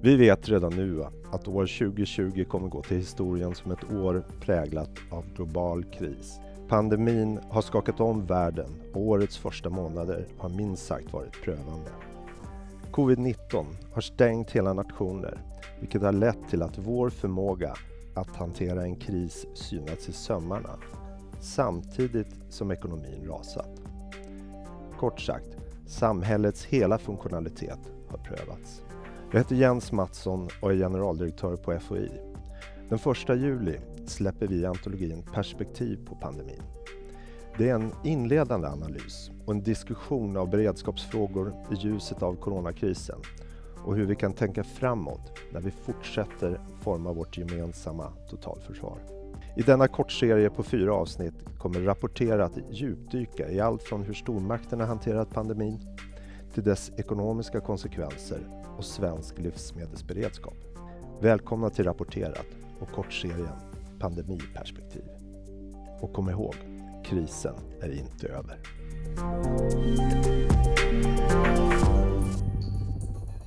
Vi vet redan nu att år 2020 kommer gå till historien som ett år präglat av global kris. Pandemin har skakat om världen och årets första månader har minst sagt varit prövande. Covid-19 har stängt hela nationer, vilket har lett till att vår förmåga att hantera en kris synats i sömmarna, samtidigt som ekonomin rasat. Kort sagt, samhällets hela funktionalitet har prövats. Jag heter Jens Mattsson och är generaldirektör på FOI. Den 1 juli släpper vi antologin Perspektiv på pandemin. Det är en inledande analys och en diskussion av beredskapsfrågor i ljuset av coronakrisen och hur vi kan tänka framåt när vi fortsätter forma vårt gemensamma totalförsvar. I denna kortserie på fyra avsnitt kommer Rapportera att djupdyka i allt från hur stormakterna hanterat pandemin till dess ekonomiska konsekvenser och svensk livsmedelsberedskap. Välkomna till Rapporterat och kortserien Pandemiperspektiv. Och kom ihåg, krisen är inte över.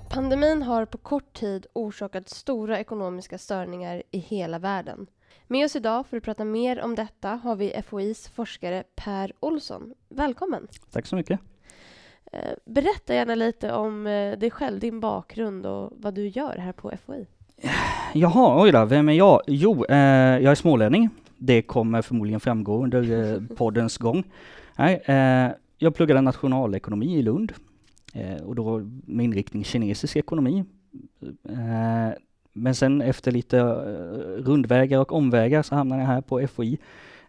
Pandemin har på kort tid orsakat stora ekonomiska störningar i hela världen. Med oss idag för att prata mer om detta har vi FOIs forskare Per Olsson. Välkommen! Tack så mycket! Eh, berätta gärna lite om eh, dig själv, din bakgrund och vad du gör här på FOI. Jaha, oj då, vem är jag? Jo, eh, jag är smålänning. Det kommer förmodligen framgå under eh, poddens gång. Nej, eh, jag pluggade nationalekonomi i Lund eh, och då med inriktning kinesisk ekonomi men sen efter lite eh, rundvägar och omvägar så hamnade jag här på FOI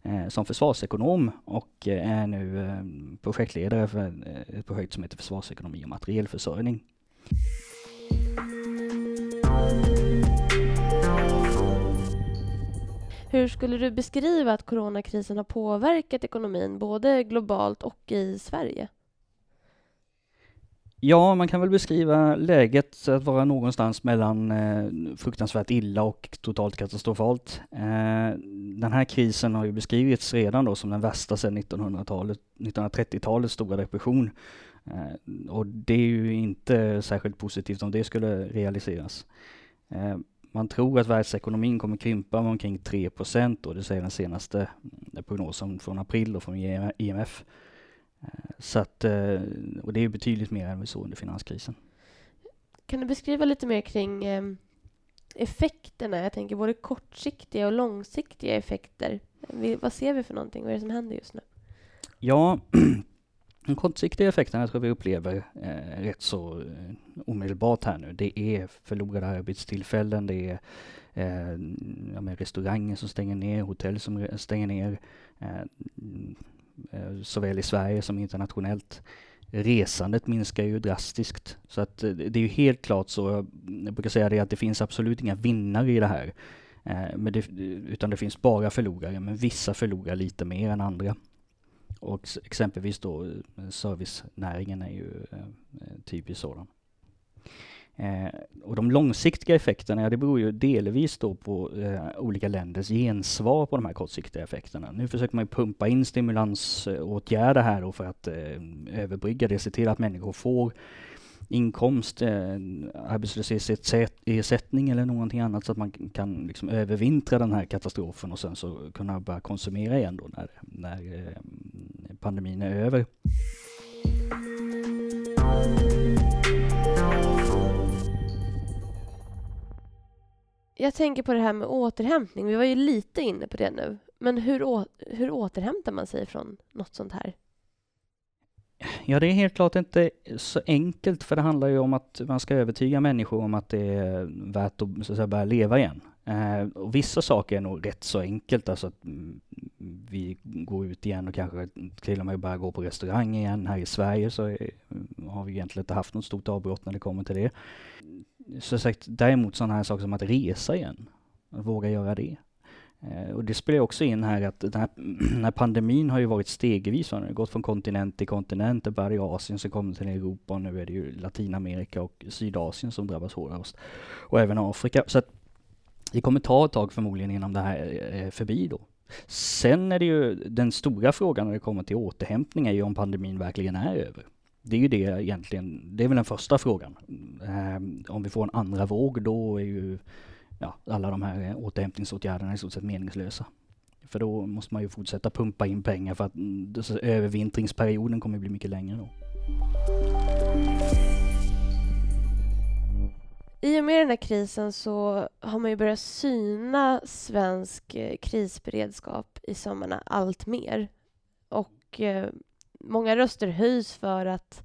eh, som försvarsekonom och eh, är nu projektledare för ett projekt som heter Försvarsekonomi och materielförsörjning. Hur skulle du beskriva att coronakrisen har påverkat ekonomin både globalt och i Sverige? Ja, man kan väl beskriva läget att vara någonstans mellan eh, fruktansvärt illa och totalt katastrofalt. Eh, den här krisen har ju beskrivits redan då som den värsta sedan 1900-talet, 1930-talets stora depression. Eh, och det är ju inte särskilt positivt om det skulle realiseras. Eh, man tror att världsekonomin kommer krympa med omkring 3 procent, det säger den senaste mm, prognosen från april och från IMF. Så att, eh, och det är betydligt mer än vi såg under finanskrisen. Kan du beskriva lite mer kring ehm, effekterna? Jag tänker både kortsiktiga och långsiktiga effekter. Vad ser vi för någonting? Vad är det som händer just nu? Ja, de kortsiktiga effekterna tror jag vi upplever eh, rätt så eh, omedelbart här nu. Det är förlorade arbetstillfällen, det är eh, ja, restauranger som stänger ner, hotell som stänger ner, Eh, Eh, såväl i Sverige som internationellt. Resandet minskar ju drastiskt. Så att eh, det är ju helt klart så, jag brukar säga det att det finns absolut inga vinnare i det här. Eh, men det, utan det finns bara förlorare, men vissa förlorar lite mer än andra. Och exempelvis då servicenäringen är ju typiskt sådan. Eh, och de långsiktiga effekterna, ja, det beror ju delvis då på eh, olika länders gensvar på de här kortsiktiga effekterna. Nu försöker man ju pumpa in stimulansåtgärder här då för att eh, överbrygga det, se till att människor får inkomst, eh, arbetslöshetsersättning eller någonting annat så att man kan liksom övervintra den här katastrofen och sen så kunna börja konsumera igen då när, när eh, pandemin är över. Jag tänker på det här med återhämtning. Vi var ju lite inne på det nu. Men hur, hur återhämtar man sig från något sånt här? Ja, det är helt klart inte så enkelt, för det handlar ju om att man ska övertyga människor om att det är värt att, så att säga, börja leva igen. Eh, och vissa saker är nog rätt så enkelt, alltså att mm, vi går ut igen och kanske till och med börjar gå på restaurang igen. Här i Sverige så är, har vi egentligen inte haft något stort avbrott när det kommer till det så sagt, däremot sådana här saker som att resa igen, att våga göra det. Eh, och det spelar också in här att den här, den här pandemin har ju varit stegvis, den har gått från kontinent till kontinent, det började i Asien, så kom det till Europa och nu är det ju Latinamerika och Sydasien som drabbas hårdast. Och även Afrika. Så att det kommer ta ett tag förmodligen innan det här eh, är förbi då. Sen är det ju den stora frågan när det kommer till återhämtning är ju om pandemin verkligen är över. Det är ju det egentligen, det är väl den första frågan. Eh, om vi får en andra våg då är ju ja, alla de här återhämtningsåtgärderna i stort sett meningslösa. För då måste man ju fortsätta pumpa in pengar för att mm, så, övervintringsperioden kommer bli mycket längre då. I och med den här krisen så har man ju börjat syna svensk eh, krisberedskap i sömmarna allt mer. Och eh, många röster höjs för att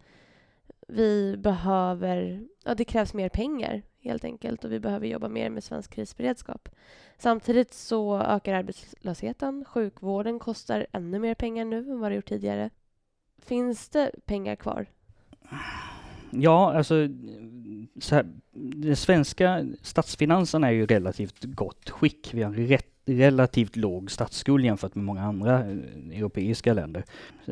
vi behöver, ja det krävs mer pengar helt enkelt och vi behöver jobba mer med svensk krisberedskap. Samtidigt så ökar arbetslösheten, sjukvården kostar ännu mer pengar nu än vad det gjort tidigare. Finns det pengar kvar? Ja, alltså så här, de svenska statsfinanserna är ju relativt gott skick. Vi har rätt relativt låg statsskuld jämfört med många andra eh, europeiska länder.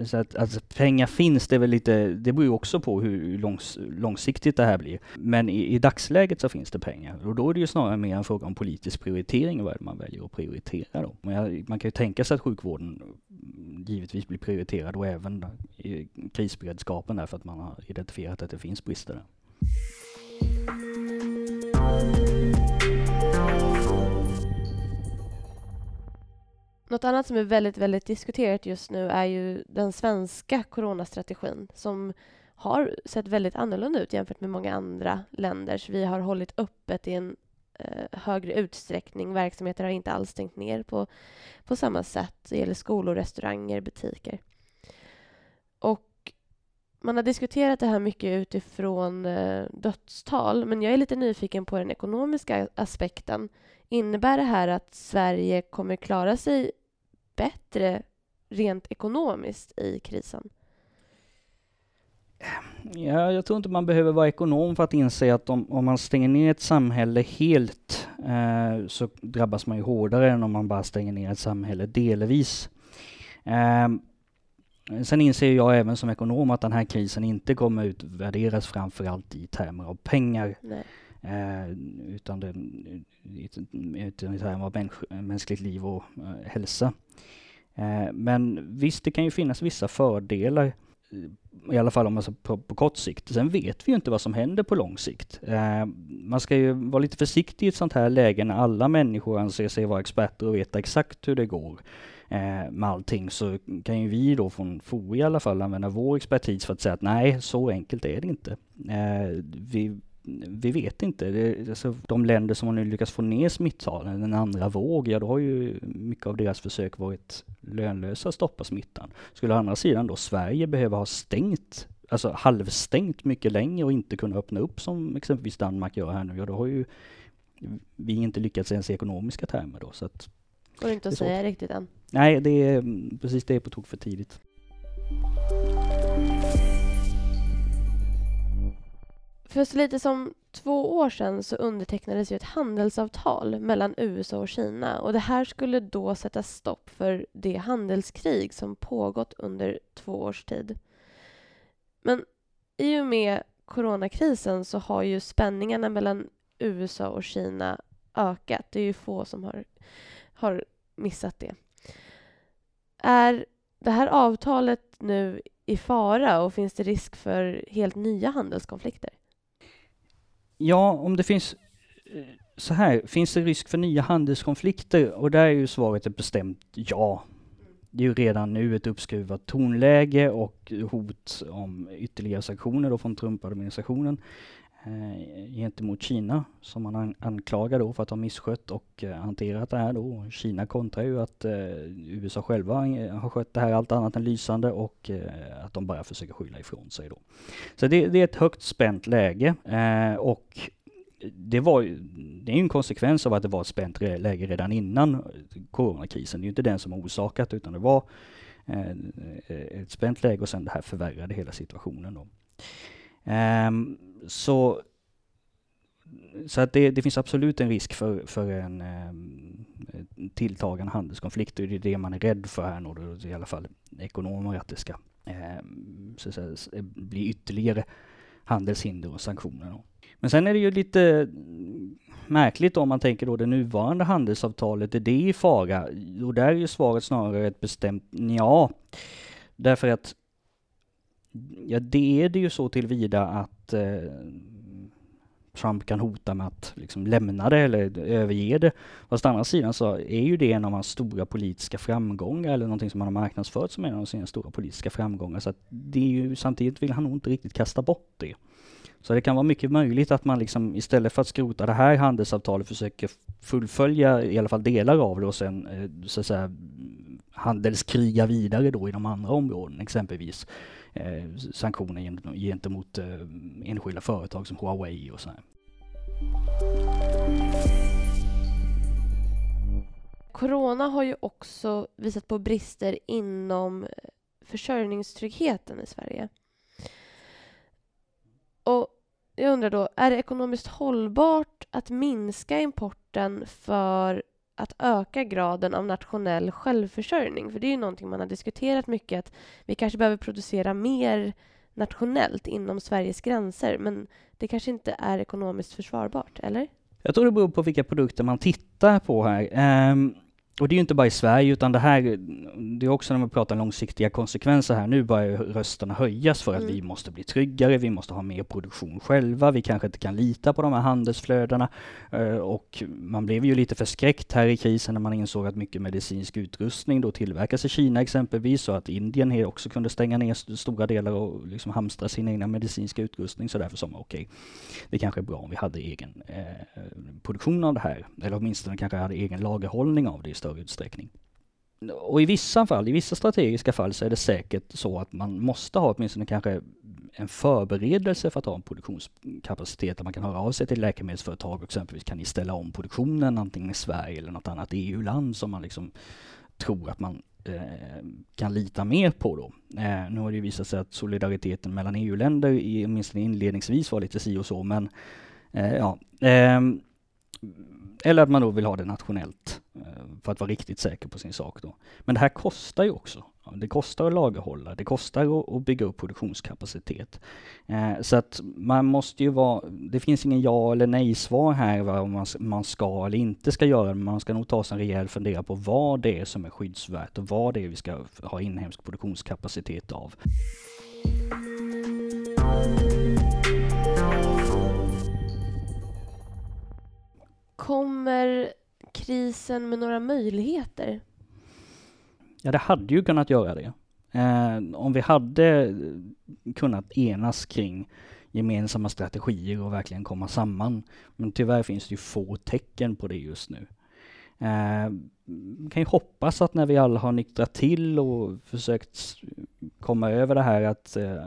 Så att alltså, pengar finns, det, väl lite, det beror ju också på hur långs, långsiktigt det här blir. Men i, i, dagsläget så finns det pengar och då är det ju snarare mer en fråga om politisk prioritering vad man väljer att prioritera då. Men man kan ju tänka sig att sjukvården mm, givetvis blir prioriterad och även i krisberedskapen därför att man har identifierat att det finns brister där. Något annat som är väldigt, väldigt diskuterat just nu är ju den svenska coronastrategin som har sett väldigt annorlunda ut jämfört med många andra länders. Vi har hållit öppet i en eh, högre utsträckning. Verksamheter har inte alls stängt ner på, på samma sätt. Det gäller skolor, restauranger, butiker. Och man har diskuterat det här mycket utifrån eh, dödstal men jag är lite nyfiken på den ekonomiska aspekten. Innebär det här att Sverige kommer klara sig bättre rent ekonomiskt i krisen? Ja, jag tror inte man behöver vara ekonom för att inse att om, om man stänger ner ett samhälle helt eh, så drabbas man ju hårdare än om man bara stänger ner ett samhälle delvis. Eh, sen inser jag även som ekonom att den här krisen inte kommer utvärderas framförallt i termer av pengar. Eh, utan det, är termer av mänskligt liv och eh, hälsa. Eh, men visst, det kan ju finnas vissa fördelar i alla fall om man på, på kort sikt. Sen vet vi ju inte vad som händer på lång sikt. Eh, man ska ju vara lite försiktig i ett sånt här läge när alla människor anser sig vara experter och veta exakt hur det går eh, med allting så kan ju vi då från FOI i alla fall använda vår expertis för att säga att nej, så enkelt är det inte. Eh, vi vi vet inte. Det, alltså, de länder som har nu lyckats få ner smittalen, en andra våg, ja då har ju mycket av deras försök varit lönlösa att stoppa smittan. Skulle å andra sidan då Sverige behöva ha stängt, alltså halvstängt mycket längre och inte kunna öppna upp som exempelvis Danmark gör här nu, ja då har ju vi inte lyckats ens i ekonomiska termer då. Så att Går inte att säga riktigt än. Nej, det är precis det är på tok för tidigt. För så lite som två år sedan så undertecknades ju ett handelsavtal mellan USA och Kina och det här skulle då sätta stopp för det handelskrig som pågått under två års tid. Men i och med coronakrisen så har ju spänningarna mellan USA och Kina ökat. Det är ju få som har, har missat det. Är det här avtalet nu i fara och finns det risk för helt nya handelskonflikter? Ja, om det finns eh, så här, finns det risk för nya handelskonflikter? Och där är ju svaret ett bestämt ja. Det är ju redan nu ett uppskruvat tonläge och hot om ytterligare sanktioner då från Trump-administrationen Eh, gentemot Kina som man anklagar då för att ha misskött och eh, hanterat det här då. Kina kontrar ju att eh, USA själva eh, har skött det här allt annat än lysande och eh, att de bara försöker skylla ifrån sig då. Så det, det är ett högt spänt läge eh, och det, var, det är ju en konsekvens av att det var ett spänt läge redan innan coronakrisen. Det är ju inte den som har orsakat utan det var eh, ett spänt läge och sen det här förvärrade hela situationen. Då. Um, så så att det, det, finns absolut en risk för, för en eh, tilltagande handelskonflikt och det är det man är rädd för här nu, i alla fall ekonomer, att det ska eh, så att säga, eh, bli ytterligare handelshinder och sanktioner. Men sen är det ju lite märkligt om man tänker då det nuvarande handelsavtalet, är det i fara? Och där är ju svaret snarare ett bestämt ja. Därför att ja, det är det ju så tillvida att eh, Trump kan hota med att liksom lämna det eller överge det. Fast å andra sidan så är ju det en av hans stora politiska framgångar eller någonting som han har marknadsfört som en av sina stora politiska framgångar. Så att det är ju, samtidigt vill han nog inte riktigt kasta bort det. Så det kan vara mycket möjligt att man liksom istället för att skrota det här handelsavtalet försöker fullfölja i alla fall delar av det och sen eh, så att säga handelskriga vidare då i de andra områdena, exempelvis eh, sanktioner gentemot eh, enskilda företag som Huawei och sådär. Corona har ju också visat på brister inom eh, försörjningstryggheten i Sverige. Och jag undrar då, är det ekonomiskt hållbart att minska importen för att öka graden av nationell självförsörjning? För det är ju någonting man har diskuterat mycket, att vi kanske behöver producera mer nationellt inom Sveriges gränser, men det kanske inte är ekonomiskt försvarbart, eller? Jag tror det beror på vilka produkter man tittar på här. Um, och det är ju inte bara i Sverige, utan det här, det är också när man pratar långsiktiga konsekvenser här. Nu börjar rösterna höjas för att mm. vi måste bli tryggare, vi måste ha mer produktion själva, vi kanske inte kan lita på de här handelsflödena. Eh, och man blev ju lite förskräckt här i krisen när man insåg att mycket medicinsk utrustning då tillverkas i Kina exempelvis, och att Indien också kunde stänga ner stora delar och liksom hamstra sin egna medicinska utrustning. Så därför sa man okej, okay, det kanske är bra om vi hade egen eh, produktion av det här, eller åtminstone kanske hade egen lagerhållning av det större utsträckning. Och i vissa fall, i vissa strategiska fall så är det säkert så att man måste ha åtminstone kanske en förberedelse för att ha en produktionskapacitet där man kan höra av sig till läkemedelsföretag och exempelvis kan ni ställa om produktionen antingen i Sverige eller något annat EU-land som man liksom tror att man eh, kan lita mer på då. Eh, nu har det visat sig att solidariteten mellan EU-länder åtminstone inledningsvis var lite si och så men eh, ja. Ehm, eller att man då vill ha det nationellt Eh, för att vara riktigt säker på sin sak då. Men det här kostar ju också. Det kostar att lagerhålla, det kostar att bygga upp produktionskapacitet. Eh, så att man måste ju vara, det finns ingen ja eller nej-svar här vad man ska eller inte ska göra, men man ska nog ta sig en rejäl fundera på vad det är som är skyddsvärt och vad det är vi ska ha inhemsk produktionskapacitet av. Kommer krisen med några möjligheter? Ja, det hade ju kunnat göra det. Eh, om vi hade kunnat enas kring gemensamma strategier och verkligen komma samman. Men tyvärr finns det ju få tecken på det just nu. Eh, kan ju hoppas att när vi alla har nyktrat till och försökt komma över det här att eh,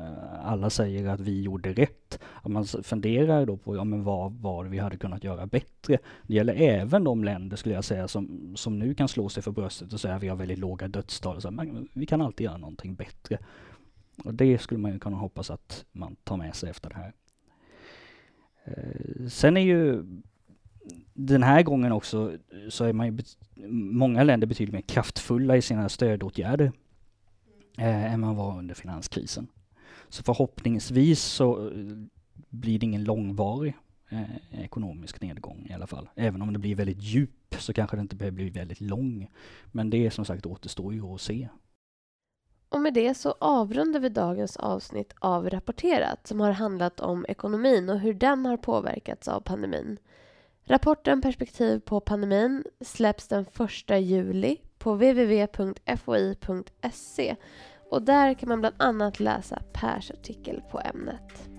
alla säger att vi gjorde rätt, att man funderar då på ja, men vad var vi hade kunnat göra bättre. Det gäller även de länder skulle jag säga som, som nu kan slå sig för bröstet och säga att vi har väldigt låga dödstal. Så, men vi kan alltid göra någonting bättre. Och det skulle man ju kunna hoppas att man tar med sig efter det här. Eh, sen är ju den här gången också så är man ju många länder betydligt mer kraftfulla i sina stödåtgärder eh, än man var under finanskrisen. Så förhoppningsvis så eh, blir det ingen långvarig eh, ekonomisk nedgång i alla fall. Även om det blir väldigt djup så kanske det inte behöver bli väldigt lång. Men det är som sagt återstår ju att se. Och med det så avrundar vi dagens avsnitt av Rapporterat som har handlat om ekonomin och hur den har påverkats av pandemin. Rapporten Perspektiv på pandemin släpps den 1 juli på www.foi.se och där kan man bland annat läsa Pers artikel på ämnet.